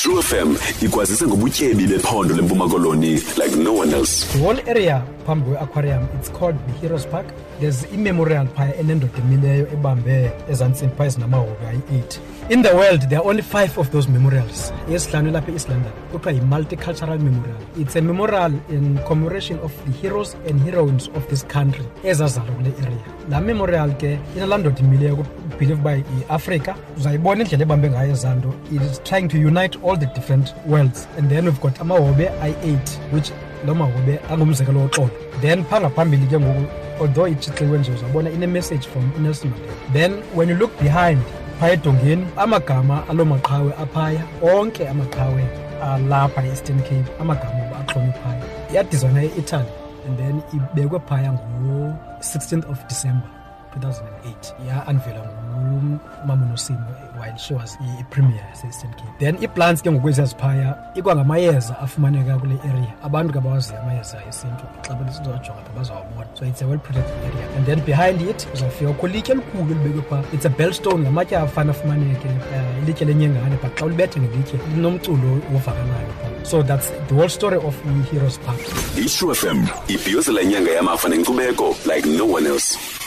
itrue fm ikwazise ngobutyebi bephondo lempuma koloni like no one else. Whole area phambi kwe-aquarium it's called the heroes park. There's imemorial phaya enendoda emileyo ebambe ezantsimbi phaya ezinamahobe ayi-8 in the world there are only five of those memorials. Eyesihlanu elapha e-east london kuthiwa yi-multicultural memorial. It's a memorial in commemoration of the heroes and heroines of this country ezazalwa kule area. Laa memorial ke inalaa ndoda imileyo kubhilive uba yi-afrika uzayibona indlela ebambe ngayo ezaa nto. Is trying to unite all the different worlds. And then we've got amahobe ayi-8 which lo mahobe angumzekelo woxolo. Then phaa ngaphambili ke ngoku although itshixiwe nje uzabona ine-message from unelson mandela. Then when you look behind phaya edongeni amagama aloo maqhawe aphaya onke amaqhawe alapha e-eastern cape amagama oba axhonyiphaya yadizayina e-italy and then ibekwe phaya ngo-16th of december 2008 ya-anvela ngumama unosimo while she was i-premier yase-eastern cape. Then iplants ke ngokweziyaziphaya ikwangamayeza afumaneka kule area. Abantu ke bawaziyo amayeza esintu xa bezojonga pha bazawabona. So it's a well protected area. And then behind it uzawufika kho litye elikhulu elibekwe phaa. It's a bellstone ngamatye afana afumaneke uh, ilitye lenyengane but xa ulibethe ngelitye linomculo ovakalayo phaa. So that's the whole story of i-heroes park. Itrue fm ibhiyozela inyanga yamafa nenkcubeko like no one else